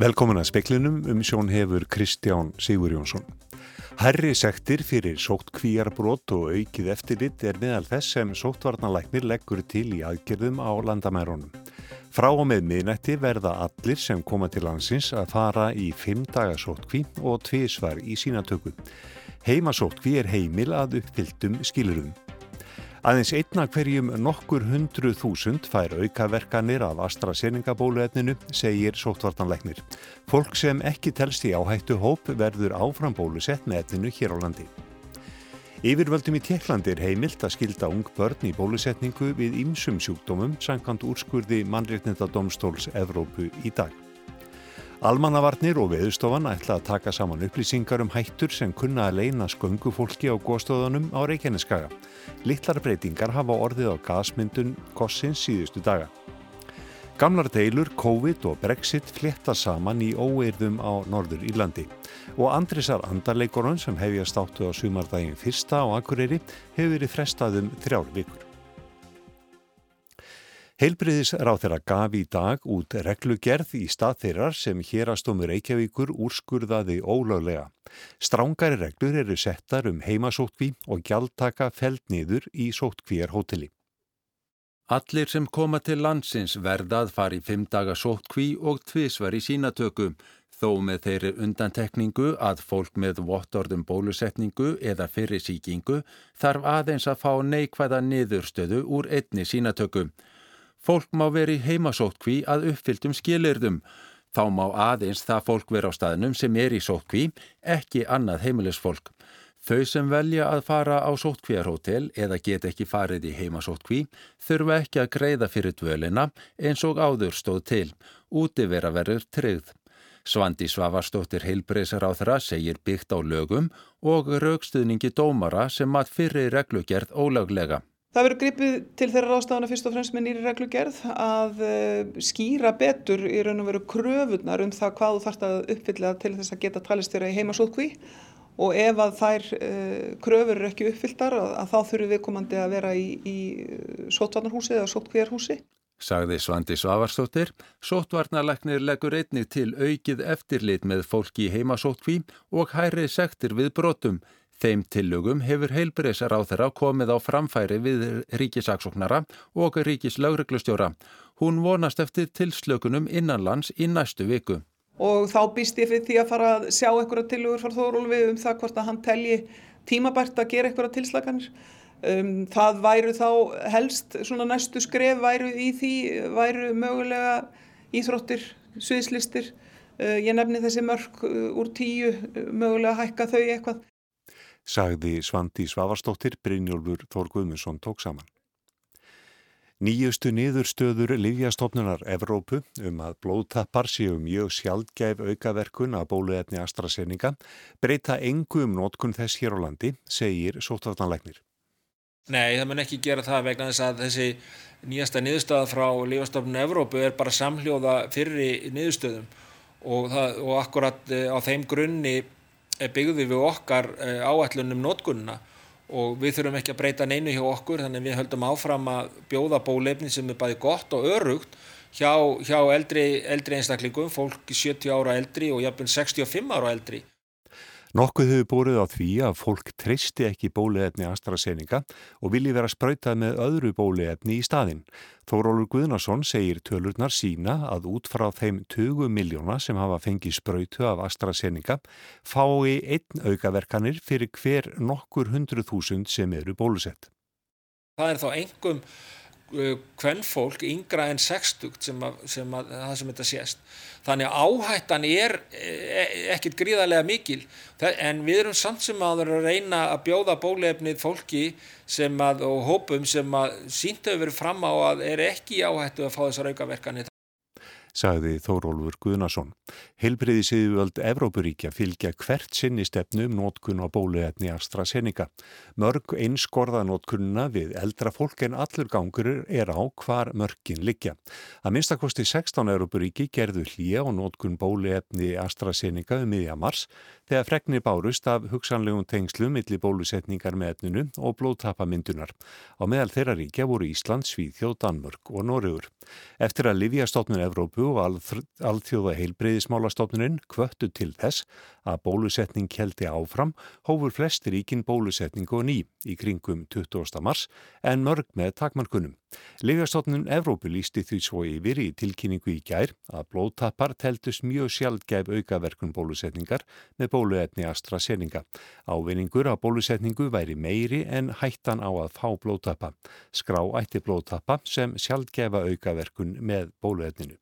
Velkomin að speklinum um sjón hefur Kristján Sigur Jónsson. Herri sektir fyrir sótt kvíarbrót og aukið eftirlit er meðal þess sem sóttvarnalæknir leggur til í aðgerðum á landamærunum. Frá og með miðnætti verða allir sem koma til landsins að fara í fimm daga sóttkví og tvísvar í sínatöku. Heimasóttkví er heimil að uppfylltum skilurum. Aðeins einna hverjum nokkur hundru þúsund fær aukaverkanir af AstraZeneca-bóluefninu, segir sóttvartanleiknir. Fólk sem ekki telst í áhættu hóp verður áfram bólusett með efninu hér á landi. Yfirvöldum í Tjekklandi er heimilt að skilda ung börn í bólusetningu við ýmsum sjúkdómum sankant úrskurði mannreiknenda domstóls Evrópu í dag. Almannavarnir og veðustofan ætla að taka saman upplýsingar um hættur sem kunna að leina sköngufólki á góðstóðunum á Reykjaneskaga. Littlar breytingar hafa orðið á gasmyndun kossins síðustu daga. Gamlar deilur, COVID og Brexit fletta saman í óeirðum á Norður Írlandi og Andrisar Andarleikorun sem hefjast áttu á sumardaginn fyrsta á Akureyri hefur verið frestaðum þrjár vikur. Heilbriðisráð þeirra gaf í dag út reglugerð í stað þeirrar sem hérastómur Reykjavíkur úrskurðaði ólöglega. Strángari reglur eru settar um heimasótkví og gjaldtaka feld niður í sótkvíjarhóteli. Allir sem koma til landsins verðað fari fimm daga sótkví og tvísvar í sínatöku, þó með þeirri undantekningu að fólk með vottorðum bólusetningu eða fyrir síkingu þarf aðeins að fá neikvæða niðurstöðu úr einni sínatöku. Fólk má veri heimasótkví að uppfylltum skilirðum. Þá má aðeins það fólk vera á staðnum sem er í sótkví, ekki annað heimilisfólk. Þau sem velja að fara á sótkvíjarhótel eða get ekki farið í heimasótkví þurfa ekki að greiða fyrir dvölina eins og áður stóð til. Úti vera verður tryggð. Svandi á þeirra segir byggt á lögum og raukstuðningi dómara sem að fyrir reglugerð ólaglega. Það verður gripið til þeirra ráðstafana fyrst og fremst með nýri reglugerð að uh, skýra betur í raun og veru kröfunar um það hvað þú þarfst að uppfylla til þess að geta talist þér í heimasótkví og ef að þær uh, kröfur eru ekki uppfylltar að, þá þurfum við komandi að vera í, í sótvarnarhúsi eða sótkvíjarhúsi. Sagði Svandi Svavarstóttir, sótvarnarlegnir leggur einnig til aukið eftirlit með fólki í heimasótkví og hæri sektir við brotum Þeim tillögum hefur þeirra komið á framfæri við ríkisaksóknara og ríkislauglustjóra. Hún vonast eftir tilslökunum innanlands í næstu viku. Og þá býst ég fyrir því að fara að sjá einhverja tillögur frá Þórólfi um það hvort að hann telji tímabært að gera einhverja tilslaganir. Um, það væru þá helst svona næstu skref væru í því, væru mögulega íþróttir, sviðslistir. Uh, ég nefni þessi mörg uh, úr tíu, uh, mögulega hækka þau eitthvað sagði Svandi Svavarstóttir, Brynjólfur Þór Guðmundsson tók saman. Nýjustu niðurstöður Livjastofnunar Evrópu um að blóðtappar séu mjög sjálfgæf aukaverkun að bóluefni AstraZeneca breyta engu um nótkun þess hér á landi, segir sótvartanleiknir. Nei, það mun ekki gera það vegna þess að þessi nýjasta niðurstöða frá Livjastofnun Evrópu er bara samhljóða fyrri niðurstöðum og, það, og akkurat eh, á þeim grunni byggðu við okkar eh, áætlunum nótgunna og við þurfum ekki að breyta neinu hjá okkur þannig við höldum áfram að bjóða bólefni sem er bæði gott og örugt hjá, hjá eldri, eldri einstaklingum, fólk 70 ára eldri og jafnveg 65 ára eldri. Nokkuð hefur búrið á því að fólk treysti ekki bóliefni AstraZeneca og vilji vera spröytað með öðru bóliefni í staðinn. Þórólur Guðnarsson segir tölurnar sína að út frá þeim 20 miljóna sem hafa fengið spröytu af AstraZeneca fái einn aukaverkanir fyrir hver nokkur hundru þúsund sem eru bólusett. Það er þá engum hvern fólk yngra en 60 sem, að, sem að, það sem þetta sést. Þannig að áhættan er e, ekkit gríðarlega mikil. En við erum samt sem að reyna að bjóða bólefnið fólki sem að, og hópum sem að vera fram á að er ekki áhættu að fá þessar aukaverkanir sagði Þórólfur Guðnason. Heilbriði siðuvöld Evrópuríkja fylgja hvert sinni stefnu um nótkun á bóluefni AstraZeneca. Mörg einskorða nótkunna við eldra fólk en allur gangur er á hvar mörgin liggja. Að minnstakosti 16 Evrópuríki gerðu hlýja og nótkun bóluefni AstraZeneca um miðja mars þegar fregnir bárust af hugsanlegum tengslum millir bólusetningar með etninu og blóðtapamyndunar. Á meðal þeirra ríkja voru Ísland, Svíþjóð, Danmörk og Noregur. Eftir að Livjastofnun Evrópu og alþjóða heilbreyðismálastofnuninn kvöttu til þess að bólusetning keldi áfram hófur flest ríkin bólusetningu og ný í kringum 20. mars en mörg með takmarkunum. Livjastofnun Evrópu lísti því svo yfir í tilkynningu í gær að blóðtapar teldust mjög sjálfgæf aukaverkun bólusetningar með bóluetni AstraZeneca. Ávinningur á bólusetningu væri meiri en hættan á að fá blóðtappa. Skrá ætti blóðtappa sem sjálfgefa aukaverkun með bóluetninu.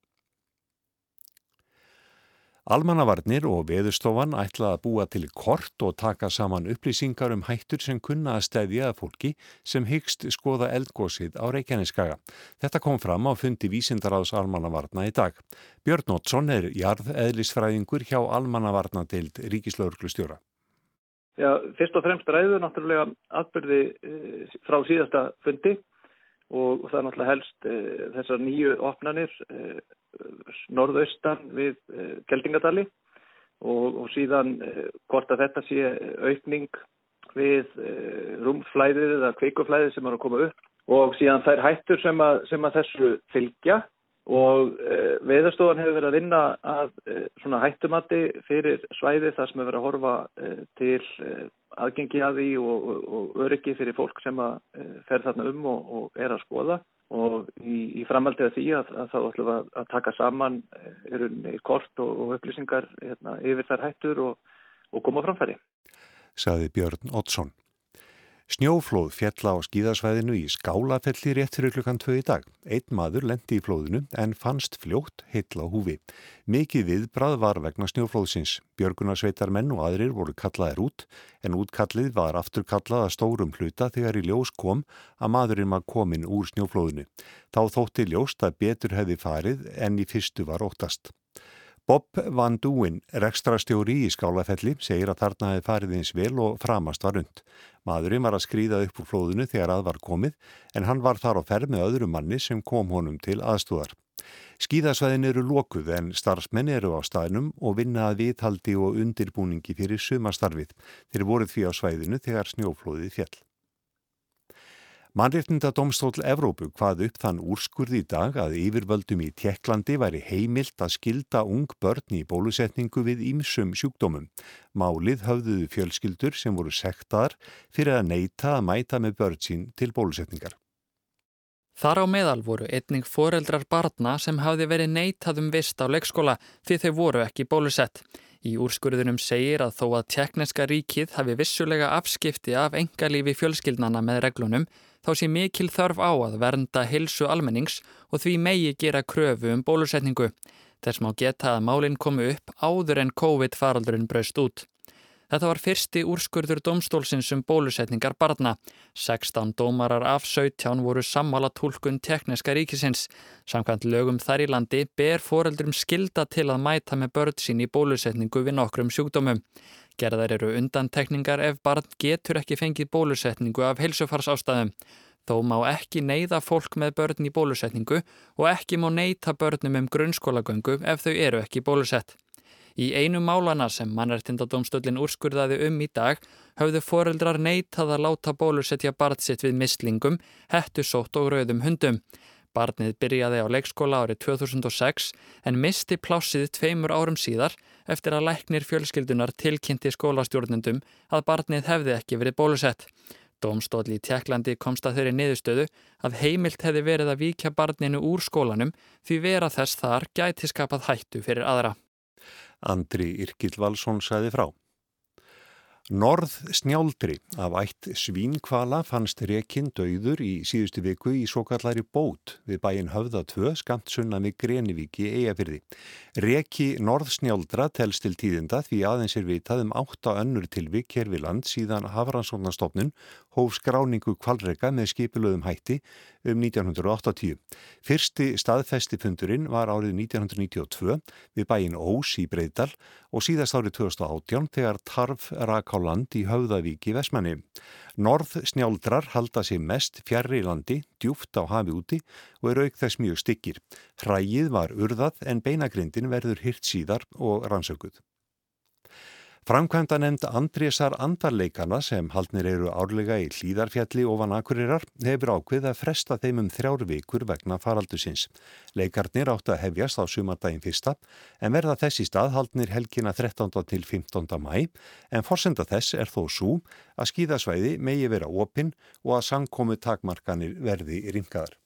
Almannavarnir og veðurstofan ætla að búa til kort og taka saman upplýsingar um hættur sem kunna að stæðja að fólki sem hyggst skoða eldgósið á Reykjaneskaga. Þetta kom fram á fundi vísindaráðs almannavarna í dag. Björn Nótsson er jarðeðlisfræðingur hjá almannavarnadeild Ríkislauglustjóra. Já, fyrst og fremst ræður náttúrulega atbyrði eh, frá síðasta fundi og það er náttúrulega helst eh, þessar nýju opnanir eh, norðaustan við eh, Geldingadali og, og síðan eh, hvort að þetta sé aukning við eh, rúmflæðið eða kveikuflæðið sem er að koma upp og síðan þær hættur sem að, sem að þessu fylgja og eh, veðarstofan hefur verið að vinna að eh, svona hættumatti fyrir svæði þar sem hefur verið að horfa eh, til aðgengi að því og, og, og öryggi fyrir fólk sem að fer þarna um og, og er að skoða og í, í framhaldið af því að, að þá ætlum við að, taka saman erunni kort og upplýsingar hérna, yfir þær hættur og koma framfæri. Saði Björn Oddsson. Snjóflóð fjalla á skíðasvæðinu í skálafelli rétt fyrir klukkan 2 í dag. Einn maður lendi í flóðinu en fannst fljótt heitla húfi. Mikið viðbrað var vegna snjóflóðsins. Björgunarsveitar menn og aðrir voru kallaðir út en útkallið var aftur kallað að stórum hluta þegar í ljós kom að maðurinn var komin úr snjóflóðinu. Þá þótti ljóst að betur hefði farið en í fyrstu var óttast. Bob Van Dúin, rekstrastjóri í skálafelli, segir að þarna hefði farið eins vel og framast var und. Maðurinn var að skrýða upp úr flóðinu þegar að var komið en hann var þar á ferð með öðrum manni sem kom honum til aðstúðar. Skíðasvæðin eru lokuð en starfsmenn eru á staðnum og vinna að viðhaldi og undirbúningi fyrir sumastarfið. Þeir voruð því á svæðinu þegar snjóflóðið fjall. Mannréttinda domstól Evrópu hvað upp þann úrskurði í dag að yfirvöldum í Tjekklandi væri heimilt að skilda ung börn í bólusetningu við ímsum sjúkdómum. Málið höfðuðu fjölskyldur sem voru sektaðar fyrir að neyta að mæta með börn sín til bólusetningar. Þar á meðal voru einning foreldrar barna sem hafði verið neytað um vist á leikskóla því þau voru ekki bólusett. Í úrskurðunum segir að þó að tjekneska ríkið hafi vissulega afskipti af engalífi fjölskyldnana með reglunum þá sé mikil þörf á að vernda hilsu almennings og því megi gera kröfu um bólusetningu. Þess má geta að málinn komu upp áður en COVID-faraldurinn braust út. Þetta var fyrsti úrskurður domstólsins um bólusetningar barna. 16 dómarar af 17 voru sammála tólkun tekniska ríkisins. Samkvæmt lögum þar í landi ber foreldrum skilda til að mæta með börn sín í bólusetningu við nokkrum sjúkdómum. Gerðar eru undantekningar ef barn getur ekki fengið bólusetningu af heilsufars ástæðum. Þó má ekki neyða fólk með börn í bólusetningu og ekki má neyta börnum um grunnskólagöngu ef þau eru ekki bólusett. Í einu málana sem mannartindadómstöldin úrskurðaði um í dag höfðu foreldrar neytað að láta bólusetja barn sitt við mislingum, hettusótt og rauðum hundum. Barnið byrjaði á leikskóla árið 2006 en misti plássið tveimur árum síðar eftir að læknir fjölskyldunar tilkynnti skólastjórnundum að barnið hefði ekki verið bólusett. Dómstóli í Tjekklandi komst að þeirri niðurstöðu að heimilt hefði verið að víkja barninu úr skólanum því vera þess þar gæti skapað hættu fyrir aðra. Andri Irkil Valsson sæði frá. Norð snjáldri af ætt svínkvala fannst rekinn döður í síðustu viku í svo kallari bót við bæin höfða 2 skamt sunna með Grenivíki eigafyrði. Reki Norð snjáldra telst til tíðinda því aðeins er vitað um 8 önnur tilvík hér við land síðan Hafranssonastofnun hóf skráningu kvalrega með skipilöðum hætti um 1980. Fyrsti staðfestifundurinn var árið 1992 við bæin Ós í Breydal og síðast árið 2018 þegar tarf rak á land í Höfðavík í Vesmanni. Norð snjáldrar halda sig mest fjarr í landi, djúft á hafi úti og er auk þess mjög styggir. Hrægið var urðað en beinagrindin verður hyrt síðar og rannsökuð. Framkvæmda nefnd Andrésar andarleikana sem haldnir eru árlega í hlýðarfjalli ofan akkurirar hefur ákveð að fresta þeim um þrjár vikur vegna faraldusins. Leikarnir áttu að hefjast á sumardaginn fyrsta en verða þess í stað haldnir helgina 13. til 15. mæ en forsenda þess er þó svo að skýðasvæði megi vera opinn og að sangkomu takmarkanir verði ringaðar.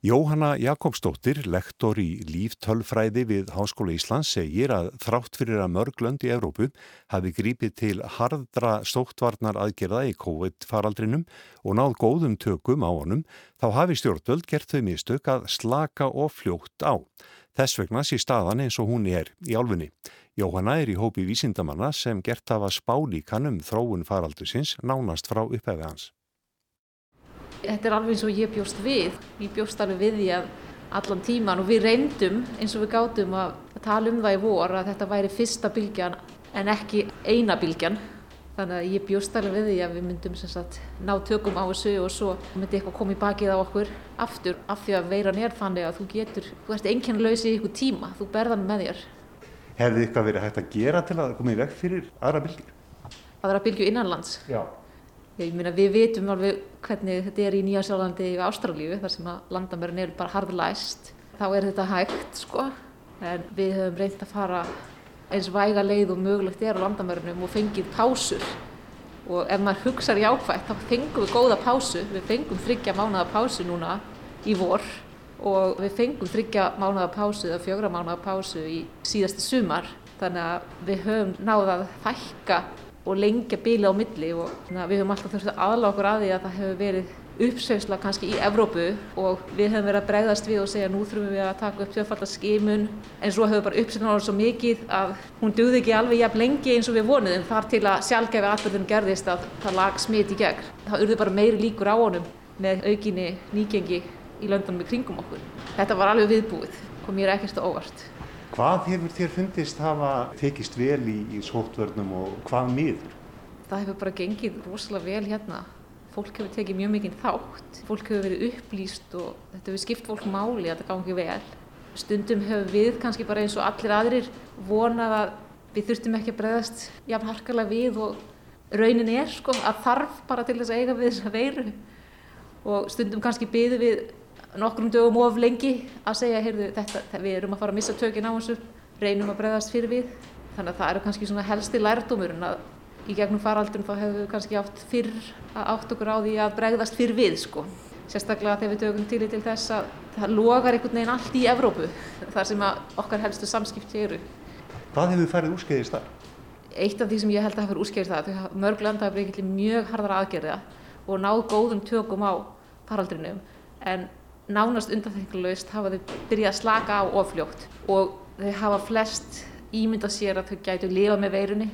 Jóhanna Jakobsdóttir, lektor í líftölfræði við Háskóla Íslands, segir að þrátt fyrir að mörglönd í Evrópu hafi grípið til hardra stóttvarnar aðgerða í COVID-faraldrinum og náð góðum tökum á honum, þá hafi stjórnvöld gert þau mistök að slaka og fljótt á. Þess vegna sé staðan eins og hún er í álfunni. Jóhanna er í hópi vísindamanna sem gert hafa spálíkanum þróun faraldusins nánast frá upphefið hans. Þetta er alveg eins og ég bjóst við. Ég bjóst alveg við því að allan tíman og við reyndum eins og við gátum að tala um það í vor að þetta væri fyrsta bylgjan en ekki eina bylgjan. Þannig að ég bjóst alveg við því að við myndum sagt, ná tökum á þessu og svo myndi eitthvað koma í bakið á okkur aftur af því að veiran er þannig að þú getur, þú ert einkennlaus í ykkur tíma, þú berðan með þér. Hefði eitthvað verið hægt að gera til að koma í veg fyrir aðra bylgjur? Aðra bylgju innanlands? Já. Ég meina við vitum alveg hvernig þetta er í Nýjasjálflandi og Ástralíu þar sem að landamærin eru bara harðlæst. Þá er þetta hægt sko en við höfum reynd að fara eins væga leið og mögulegt er á landamærinum og fengið pásur og ef maður hugsaður jákvægt þá fengum við góða pásu. Við fengum þryggja mánuða pásu núna í vor og við fengum þryggja mánuða pásu eða fjögra mánuða pásu í síðasti sumar þannig að við höfum náðað fækka og lengja bíli á milli og við höfum alltaf þurft að aðláða okkur að því að það hefur verið uppsveifsla kannski í Evrópu og við höfum verið að bregðast við og segja nú þurfum við að taka upp þjóðfallaskimun en svo hefur bara uppsveifsla náður svo mikið að hún döði ekki alveg jafn lengi eins og við vonuðum þar til að sjálfgefi atbyrðun gerðist að það lag smit í gegn. Það urði bara meiri líkur á honum með aukinni nýgengi í löndunum í kringum okkur. Þetta var alveg viðbúið, kom mér ekkert óvart. Hvað hefur þér fundist hafa tekist vel í, í sóttvörnum og hvað miður? Það hefur bara gengið rosalega vel hérna. Fólk hefur tekið mjög mikið þátt, fólk hefur verið upplýst og þetta hefur skipt fólk máli að þetta gangi vel. Stundum hefur við kannski bara eins og allir aðrir vonað að við þurftum ekki að bregðast jafn harkalega við og raunin er sko að þarf bara til þess að eiga við þess að veiru og stundum kannski byðu við nokkrum dögum of lengi að segja heyrðu, þetta, við erum að fara að missa tökinn á þessu, reynum að bregðast fyrir við. Þannig að það eru kannski svona helsti lærdómurinn að í gegnum faraldun þá hefur við kannski átt fyrr að átt okkur á því að bregðast fyrir við sko. Sérstaklega þegar við tökum til í til þess að það logar einhvern veginn allt í Evrópu þar sem okkar helstu samskipti eru. Hvað hefur færið úrskeiðist þar? Eitt af því sem ég held að hafa úrskeiðist það, mörg landa hefur mjög harðar aðgerða og náð góðum tökum á faraldrinum en nánast undanþengulegust hafa þau byrjað að slaka á ofljótt og þau hafa flest ímyndað sér að þau gætu lifa með veirunni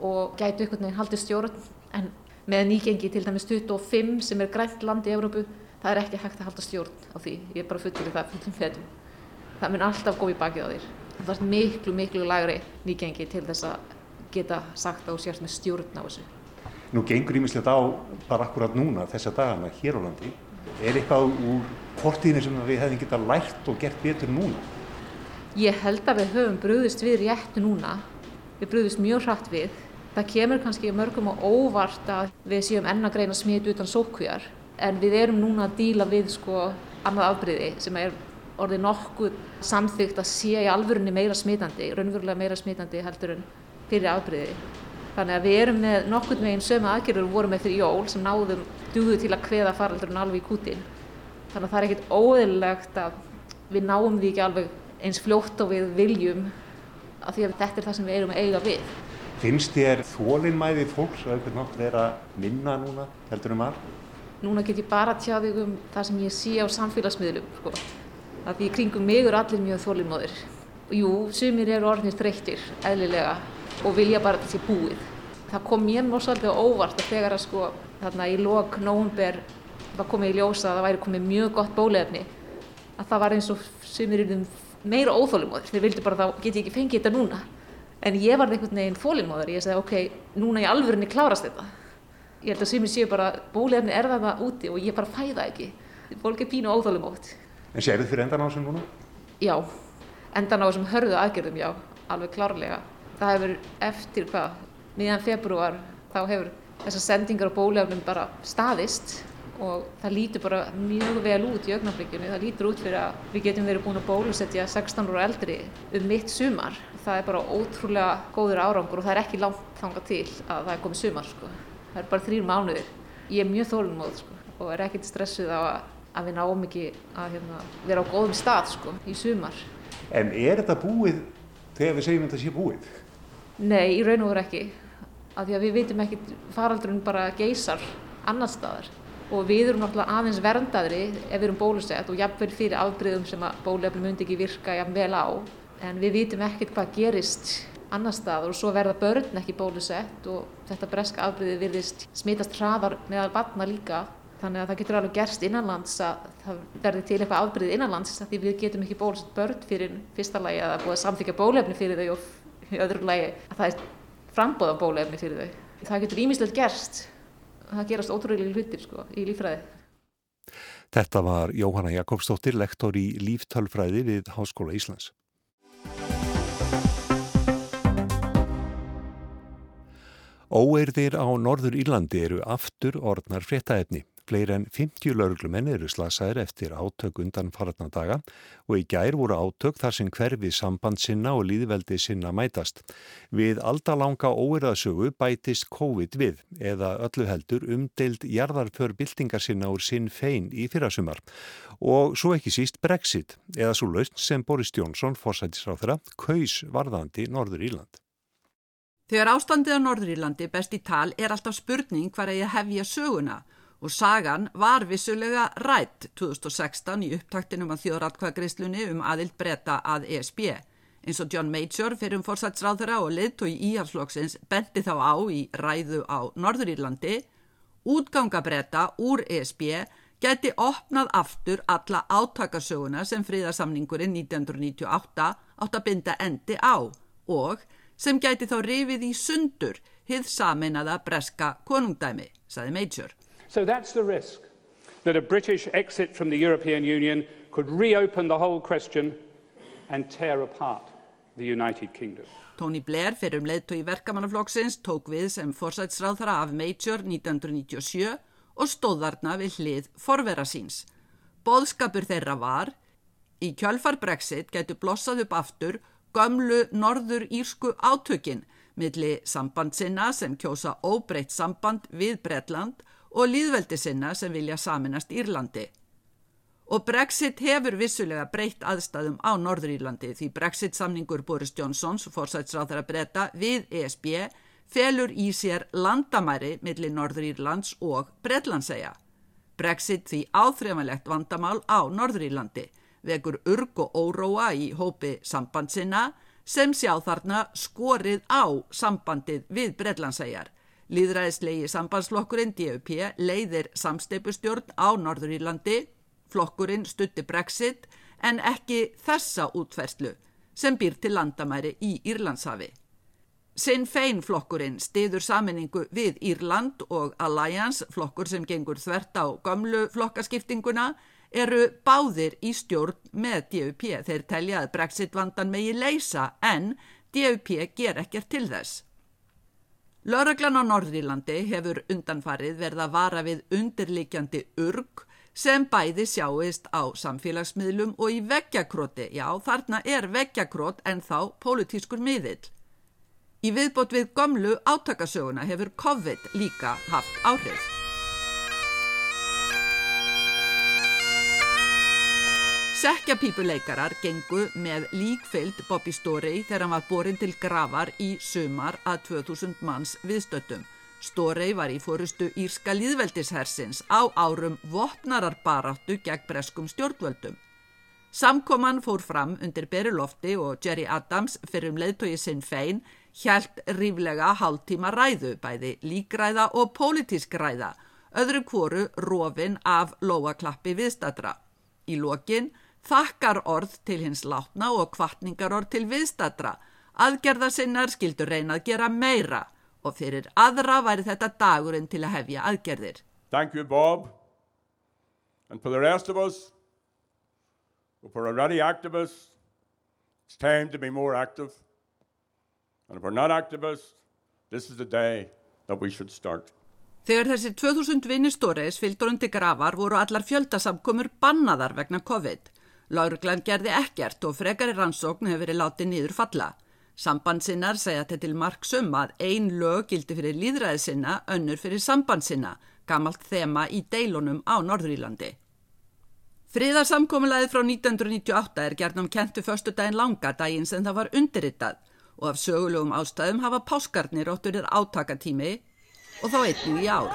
og gætu einhvern veginn haldið stjórn. En með nýgengi til dæmis 25 sem er grænt land í Európu það er ekki hægt að halda stjórn á því. Ég er bara fullur í það fullum fetum. Það mun alltaf góð í bakið á þér. Það er miklu miklu lagri nýgengi til þess að geta sagt á sért með stjórn á þessu. Nú gengur ímislegt á bara akkurat núna þessa dagana hér á landi er eitthvað úr fortíðinu sem við hefðum getað lært og gert betur núna? Ég held að við höfum brúðist við réttu núna. Við brúðist mjög hratt við. Það kemur kannski mörgum á óvart að við séum ennagreina smit utan sókvíjar en við erum núna að díla við sko annað afbreyði sem er orðið nokkuð samþygt að sé í alvörunni meira smitandi, raunverulega meira smitandi heldur en fyrir afbreyði. Þannig að við erum með nokkurn veginn sömu aðgerður og vorum með fyrir jól sem náðum dugðu til að hveða faraldurinn alveg í kútin. Þannig að það er ekkert óðurlegt að við náum því ekki alveg eins fljótt og við viljum af því að þetta er það sem við erum að eiga við. Finnst þér þólinnmæði fólks að einhvern nátt vera minna núna heldur um að? Núna get ég bara tjáðið um það sem ég sé á samfélagsmiðlum. Sko. Það því kringum mig eru allir mjög þólinnmóðir. Jú, sumir eru orðinir þreyttir, eðlilega, og vilja bara þetta sé búið. Það kom mér mjög svolítið óvart að þegar að sko, þarna í lok nógumber var komið í ljósa að það væri komið mjög gott bólefni, að það var eins og sumir eru meira óþólinnmóðir. Þeir vildi bara þá get ég ekki fengið þetta núna. En ég var einhvern veginn þólinnmóður. Ég segi, ok, núna í alvörunni klárast þetta ég held að sumir séu bara bólefni er það það úti og ég bara fæða ekki fólk er pínu óþálum ótt En séu þið fyrir endan á þessum núna? Já, endan á þessum hörðu aðgerðum, já, alveg klárlega það hefur eftir hvað miðan februar þá hefur þessar sendingar á bólefnum bara staðist og það lítur bara mjög vel út í augnablikjunni, það lítur út fyrir að við getum verið búin að bólusetja 16 ára eldri um mitt sumar. Það er bara ótrúlega góður árangur og það er ekki langt þanga til að það er komið sumar sko. Það er bara þrýr mánuðir. Ég er mjög þólumóð sko, og er ekkert stressuð á að, að við náum ekki að hérna, vera á góðum stað sko, í sumar. En er þetta búið þegar við segjum þetta sé búið? Nei, í raun og veru ekki. Af því að við vitum ekki faraldurinn bara geysar annar staðar. Og við erum náttúrulega aðeins verndaðri ef við erum bólusett og jafnvel fyrir afbreyðum sem að bólefni myndi ekki virka jafn vel á. En við vitum ekkert hvað gerist annar staður og svo verða börn ekki bólusett og þetta breska afbríði virðist smitast hraðar meðal batna líka. Þannig að það getur alveg gerst innanlands að það verði til eitthvað afbríði innanlands því við getum ekki bólusett börn fyrir fyrsta lagi að það búið að samþykja bólefni fyrir þau og í öðru lagi að það er frambóða bólefni fyrir þau. Það getur ímislegt gerst, það gerast ótrúlega hlutir sko, í lífræði. Þetta var Jóhanna Jakobsdóttir, lektor í líftölfræði við Háskóla Íslands. Óeirðir á Norður Írlandi eru aftur orðnar fréttaefni. Fleir en 50 lauruglumenn eru slasaðir eftir átök undan farnadaga og í gær voru átök þar sem hverfi samband sinna og líðveldi sinna mætast. Við aldalanga óeirðasögu bætist COVID við eða öllu heldur umdeild jarðarför byltingar sinna úr sinn fein í fyrrasumar og svo ekki síst Brexit eða svo laust sem Boris Jónsson, forsætisráþara, kaus varðandi Norður Írland. Þegar ástandið á Norðurílandi best í tal er alltaf spurning hvar að ég hefja söguna og sagan var vissulega rætt 2016 í upptaktinum að þjóðratkvæðgreislunni um aðild breyta að ESB. Eins og John Major fyrir um fórsætsráðara og liðtói íhalsflokksins bendi þá á í ræðu á Norðurírlandi, útganga breyta úr ESB geti opnað aftur alla átakasöguna sem fríðarsamningurinn 1998 átt að binda endi á og sem gæti þá rifið í sundur hið sameinaða breska konungdæmi, saði Major. So that's the risk, that a British exit from the European Union could reopen the whole question and tear apart the United Kingdom. Tony Blair, fyrir um leðtói verkamannaflokksins, tók við sem forsætsráðara af Major 1997 og stóðarna við hlið forvera síns. Bóðskapur þeirra var, í kjölfar Brexit getur blossað upp aftur gömlu norður írsku átökin milli samband sinna sem kjósa óbreytt samband við Bretland og líðveldi sinna sem vilja saminast Írlandi. Og Brexit hefur vissulega breytt aðstæðum á Norður-Írlandi því Brexit-samningur Boris Johnsons, forsætsráðara breyta, við ESB felur í sér landamæri millir Norður-Írlands og Bretlandsæja. Brexit því áþrefalegt vandamál á Norður-Írlandi vekur urg og óróa í hópi sambandsina sem sjá þarna skorið á sambandið við Breitlandsæjar. Líðræðislegi sambandsflokkurinn DUP leiðir samsteipustjórn á Norðurílandi, flokkurinn stutti Brexit en ekki þessa útferðslu sem býr til landamæri í Írlandshafi. Sinn fein flokkurinn stiður saminningu við Írland og Alliance, flokkur sem gengur þvert á gömlu flokkaskiptinguna, eru báðir í stjórn með DUP. Þeir telja að Brexit vandan megi leysa en DUP ger ekkert til þess. Lörglan á Norðrílandi hefur undanfarið verða vara við undirlikjandi urg sem bæði sjáist á samfélagsmiðlum og í veggjakróti. Já, þarna er veggjakrót en þá pólitískur miðill. Í viðbót við gömlu átakasöguna hefur COVID líka haft áhrif. Sekkjapípuleikarar gengu með líkfylgd Bobby Storey þegar hann var borin til gravar í sumar að 2000 manns viðstöttum. Storey var í fórustu Írska líðveldishersins á árum vopnararbaráttu gegn breskum stjórnvöldum. Samkoman fór fram undir Berilofti og Jerry Adams fyrir um leðtogi sinn fein hjælt ríflega hálftíma ræðu, bæði líkræða og pólitísk ræða, öðru kvoru rofin af lóaklappi viðstatra. Í lokin þakkar orð til hins látna og kvartningar orð til viðstatra. Aðgerðarsinnar skildur reyna að gera meira og fyrir aðra væri þetta dagurinn til að hefja aðgerðir. Thank you Bob and for the rest of us and for already activists it's time to be more active and if we're not activists this is the day that we should start. Þegar þessi 2000 vinni stóreis fylgdur undir grafar voru allar fjöldasamkomur bannaðar vegna COVID. Lauruglan gerði ekkert og frekari rannsókn hefur verið látið nýður falla. Sambandsinnar segja þetta til marksum að ein lög gildi fyrir líðræðisinna, önnur fyrir sambandsinna, gamalt þema í deilunum á Norðurílandi. Fríðarsamkomulæði frá 1998 er gerðnum kentu förstu daginn langa daginn sem það var undirritað og af sögulegum ástæðum hafa páskarnir ótturir átakatími og þá einnig í ár.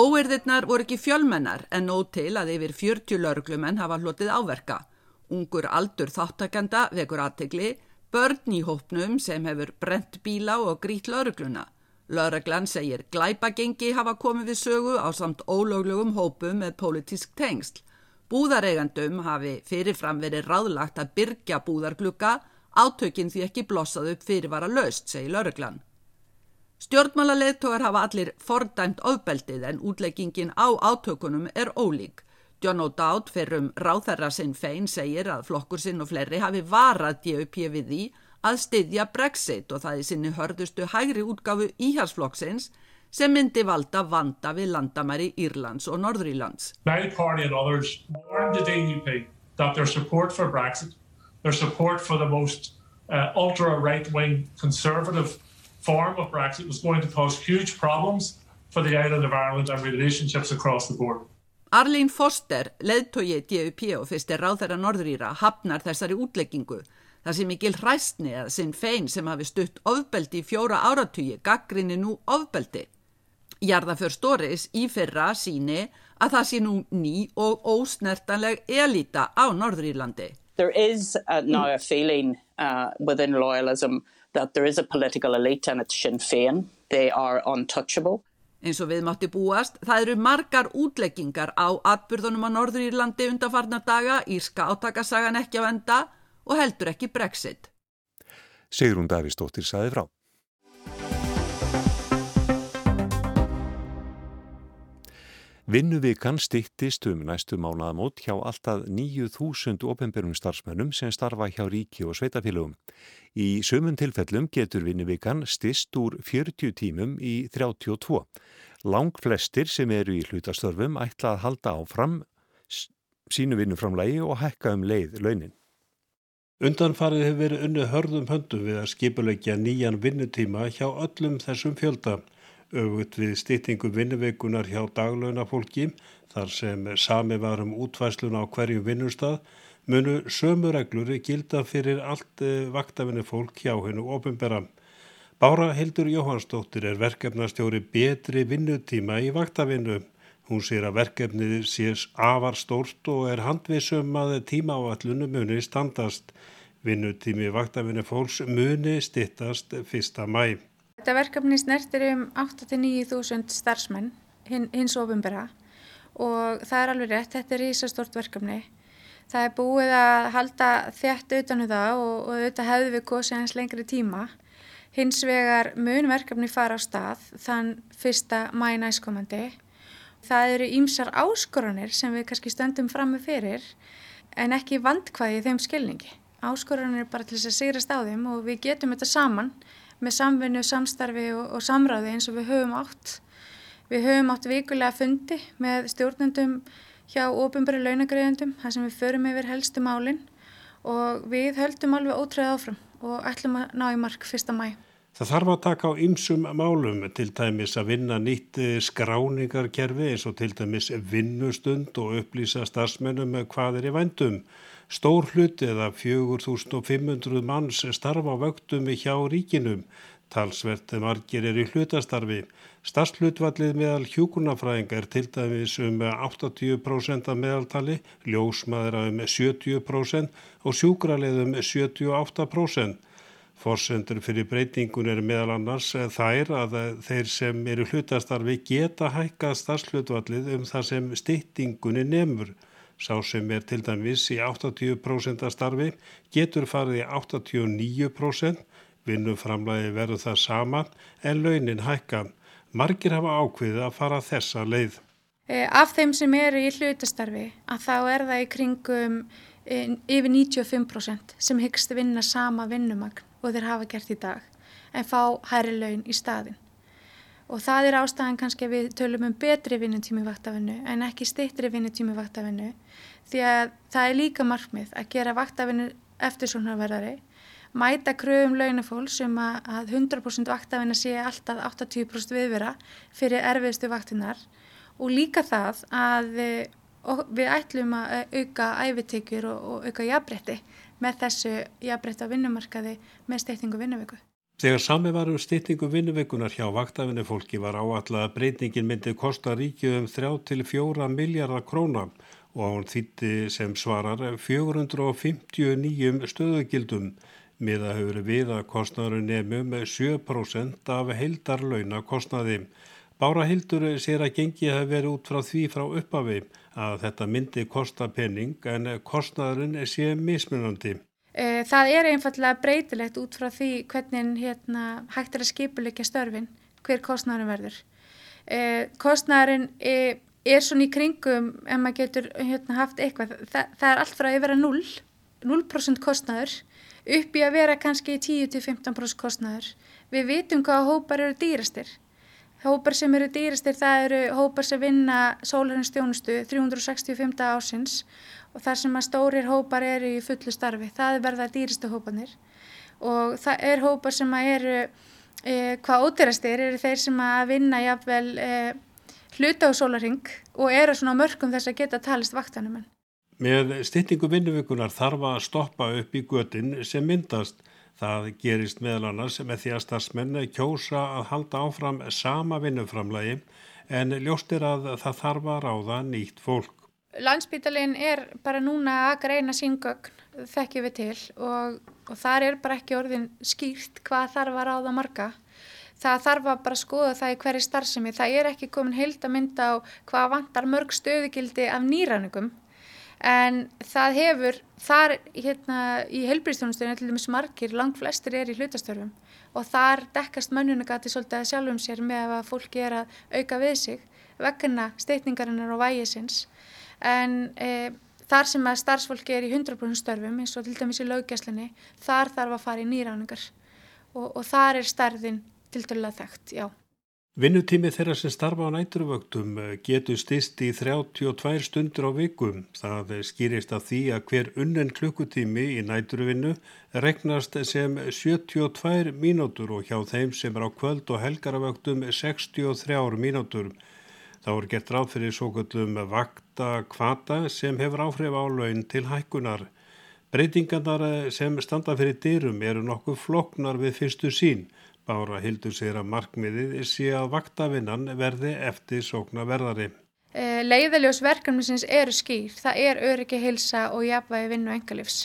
Óerðirnar voru ekki fjölmennar en nóg til að yfir 40 lauruglumenn hafa hlotið áverka. Ungur aldur þáttakenda vekur aðtegli, börn í hópnum sem hefur brent bíla og grít laurugluna. Lauruglan segir glæpagengi hafa komið við sögu á samt ólöglegum hópum með politísk tengsl. Búðareigandum hafi fyrirfram verið ráðlagt að byrja búðarglukka, átökinn því ekki blossað upp fyrirvara löst, segir lauruglan. Stjórnmálaleðtogar hafa allir fordæmt ofbeldið en útleggingin á átökunum er ólík. John O'Dowd fyrir um ráþærra sinn fein segir að flokkur sinn og fleiri hafi varað DUP við því að styðja Brexit og það í sinni hörðustu hægri útgafu íhalsflokksins sem myndi valda vanda við landamæri Írlands og Norðurílands. My party and others warned the DUP that their support for Brexit, their support for the most uh, ultra-right-wing conservative form of Brexit was going to cause huge problems for the island of Ireland and relationships across the board. Arlene Foster, leðtogi DUP og fyrstir ráðherra Norðuríra, hafnar þessari útleggingu. Það sem mikil hræstni að sinn fein sem hafi stutt ofbeldi í fjóra áratugi, gaggrinni nú ofbeldi. Jarðaför Stóris í fyrra síni að það sé nú ný og ósnertanleg elita á Norðurílandi. There is uh, now a feeling uh, within loyalism that there is a political elite and it's Sinn Féin. They are untouchable. Eins og við mátti búast, það eru margar útleggingar á atbyrðunum á Norðurílandi undarfarnar daga, írska átakasagan ekki á enda og heldur ekki Brexit. Sigrun Davísdóttir saði frá. Vinnuvikan stittist um næstu mánaðamót hjá alltaf 9.000 ofinbjörnum starfsmönnum sem starfa hjá ríki og sveitafélögum. Í sömum tilfellum getur vinnuvikan stist úr 40 tímum í 32. Lang flestir sem eru í hlutastörfum ætla að halda áfram sínu vinnuframlægi og hækka um leið launin. Undanfarið hefur verið unni hörðum höndum við að skipulegja nýjan vinnutíma hjá öllum þessum fjölda. Ögut við stýttingu vinnuveikunar hjá daglaunafólki þar sem sami varum útvæslun á hverju vinnustad munu sömu reglur gilda fyrir allt vaktavinni fólk hjá hennu ofinbera. Bára Hildur Jóhannsdóttir er verkefnastjóri betri vinnutíma í vaktavinnu. Hún sér að verkefnið sés afar stórt og er handvisum að tímaáallunu muni standast. Vinnutími vaktavinni fólks muni stittast 1. mæ. Þetta verkefni snertir um 8-9.000 starfsmenn hin, hins ofinbera og það er alveg rétt, þetta er ísastort verkefni. Það er búið að halda þjætt utanu um það og, og auðvitað hefðu við kosið hans lengri tíma. Hins vegar mun verkefni fara á stað þann fyrsta mæ næstkomandi. Það eru ímsar áskoranir sem við kannski stöndum fram með fyrir en ekki vandkvæði þeim skilningi. Áskoranir er bara til þess að sigrast á þeim og við getum þetta saman með samvinnu, samstarfi og, og samráði eins og við höfum átt. Við höfum átt vikulega fundi með stjórnendum hjá ofinbæri launagreðendum, þar sem við förum yfir helstu málinn og við höldum alveg ótröð áfram og ætlum að ná í mark fyrsta mæ. Það þarf að taka á ymsum málum, til dæmis að vinna nýtt eh, skráningarkerfi eins og til dæmis vinnustund og upplýsa starfsmennum hvað er í vendum. Stór hlut eða 4500 manns starfa vöktum hjá ríkinum. Talsvert margir er í hlutastarfi. Starfslutvallið meðal hjúkunafræðinga er til dæmis um 80% af meðaltali, ljósmaður um 70% og sjúkralið um 78%. Forsendur fyrir breytingun er meðal annars þær að þeir sem eru hlutastarfi geta hækka starfslutvallið um það sem styttingunni nefnur. Sá sem er til dæmis í 80% starfi getur farið í 89%, vinnuframlægi verður það sama en launin hækka. Margir hafa ákveðið að fara þessa leið. E, af þeim sem eru í hlutastarfi að þá er það í kringum e, yfir 95% sem hyggst vinna sama vinnumagn og þeir hafa gert í dag en fá hæri laun í staðin. Og það er ástæðan kannski að við tölum um betri vinnutími vaktafinnu en ekki stittri vinnutími vaktafinnu því að það er líka markmið að gera vaktafinnu eftir svona verðari, mæta kröfum launafólk sem að 100% vaktafinna sé alltaf 80% viðvera fyrir erfiðstu vaktinnar og líka það að við ætlum að auka æfitekjur og, auka jafnbretti með þessu jafnbreytta vinnumarkaði með steytingu vinnuveiku. Þegar sami var um steytingu vinnuveikunar hjá vaktafinni fólki var áallega að breytingin myndi kosta ríkju um 3-4 miljardar króna og án þýtti sem svarar 459 stöðugildum miða hefur við að kostnaður nefnum 7% af heildarlauna kostnaði. Bára Hildur sér að gengi hafi verið út frá því frá uppafi að þetta myndi kosta penning en kostnaðurinn sé mismunandi. E, það er einfallega breytilegt út frá því hvernig hérna, hægt er að skipuleika störfin, hver kostnaðurinn verður. E, kostnaðurinn er, er svona í kringum, ef maður getur hérna, haft eitthvað, það, það er allt frá að vera 0, 0% kostnaður upp í að vera kannski 10-15% kostnaður. Við vitum hvaða hópar eru dýrastir. Hópar sem eru dýrastir það eru hópar sem vinna sólarins-stjónustu 365 ásins og þar sem að stórir hópar eru í fullu starfi. Það er verða dýrastu hópanir og það er hópar sem eru e, hvað ódýrastir eru þeir sem að vinna jafnvel e, hluta á sólaring og eru svona mörgum þess að geta talist vaktanum. Með styttingu vinnuvíkunar þarf að stoppa upp í götin sem myndast Það gerist meðal annars með því að starfsmenn kjósa að halda áfram sama vinnuframlagi en ljóstir að það þarf að ráða nýtt fólk. Landsbítalinn er bara núna að greina síngögn, þekkjum við til og, og þar er bara ekki orðin skýrt hvað þarf að ráða marga. Það þarf að bara skoða það í hverju starfsemi. Það er ekki komin heild að mynda á hvað vantar mörg stöðugildi af nýræningum en það hefur þar hérna í heilbríðstjónustöðinu til dæmis margir, langt flestir er í hlutastörfum og þar dekkast mönnunagati svolítið að sjálfum sér með að fólki er að auka við sig vegna steitningarinnar og vægisins en e, þar sem að starfsfólki er í 100% störfum eins og til dæmis í laugjæslinni þar þarf að fara í nýráningar og, og þar er starfin til dæla þekkt, já. Vinnutími þeirra sem starfa á næturvöktum eh, getur stist í 32 stundur á vikum. Það skýrist af því að hver unnen klukkutími í næturvinnu regnast sem 72 mínútur og hjá þeim sem er á kvöld og helgaravöktum 63 mínútur. Þá er gett ráð fyrir svo kallum vakta kvata sem hefur áhrif á laun til hækkunar. Breytingarnar sem standa fyrir dyrum eru nokkuð floknar við fyrstu sín. Bára Hildur segir að markmiðið sé að vaktavinnan verði eftir sókna verðari. Eh, leiðaljós verkefnisins eru skýr, það er öryggi hilsa og jafnvægi vinnu engalifs.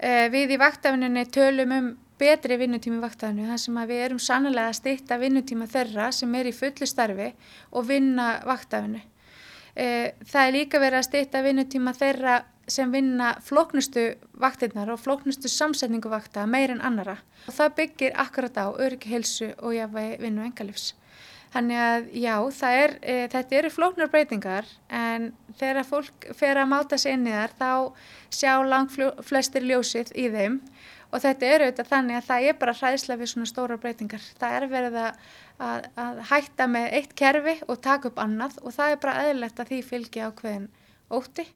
Eh, við í vaktavinninni tölum um betri vinnutími vaktavinu þar sem við erum sannlega að stýtta vinnutíma þeirra sem er í fullu starfi og vinna vaktavinu. Eh, það er líka verið að stýtta vinnutíma þeirra sem vinna floknustu vaktinnar og floknustu samsetningu vakta meir en annara. Og það byggir akkurat á öryggi helsu og jáfnvegi vinnu engalifs. Þannig að já, er, e, þetta eru flóknar breytingar en þegar fólk fer að máta sér inn í þar þá sjá langt flestir ljósið í þeim og þetta eru auðvitað þannig að það er bara hræðslega við svona stóra breytingar. Það er verið að, að, að hætta með eitt kerfi og taka upp annað og það er bara eðlert að því fylgja ákveðin ótti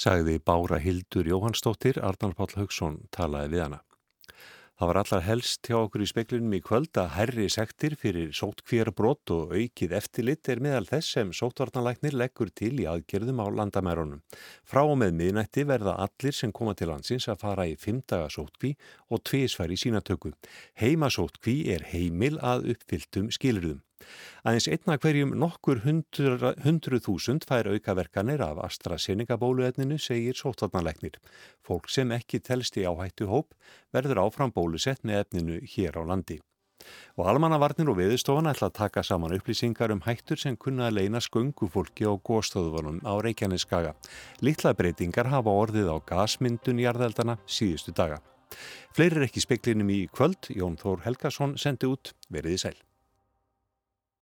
sagði Bára Hildur Jóhannsdóttir, Arnald Páll Haugsson talaði við hana. Það var allar helst hjá okkur í speklinum í kvöld að herri sektir fyrir sótkvíjarbrott og aukið eftirlit er meðal þess sem sótvarnalæknir leggur til í aðgerðum á landamærunum. Frá og með miðnætti verða allir sem koma til landsins að fara í fimmdaga sótkví og tvísfæri sínatöku. Heimasótkví er heimil að uppfylltum skilurðum. Aðeins einna hverjum nokkur hundru þúsund fær aukaverkanir af AstraZeneca bóluefninu, segir sótvarnalegnir. Fólk sem ekki telst í áhættu hóp verður áfram bólusett með efninu hér á landi. Og almannavarnir og veðustofan ætla að taka saman upplýsingar um hættur sem kunna að leina skungufólki á góðstöðunum á Reykjaneskaga. Littla breytingar hafa orðið á gasmyndun jarðeldana síðustu daga. Fleiri er ekki speklinum í kvöld, Jón Þór Helgason sendi út veriði sæl.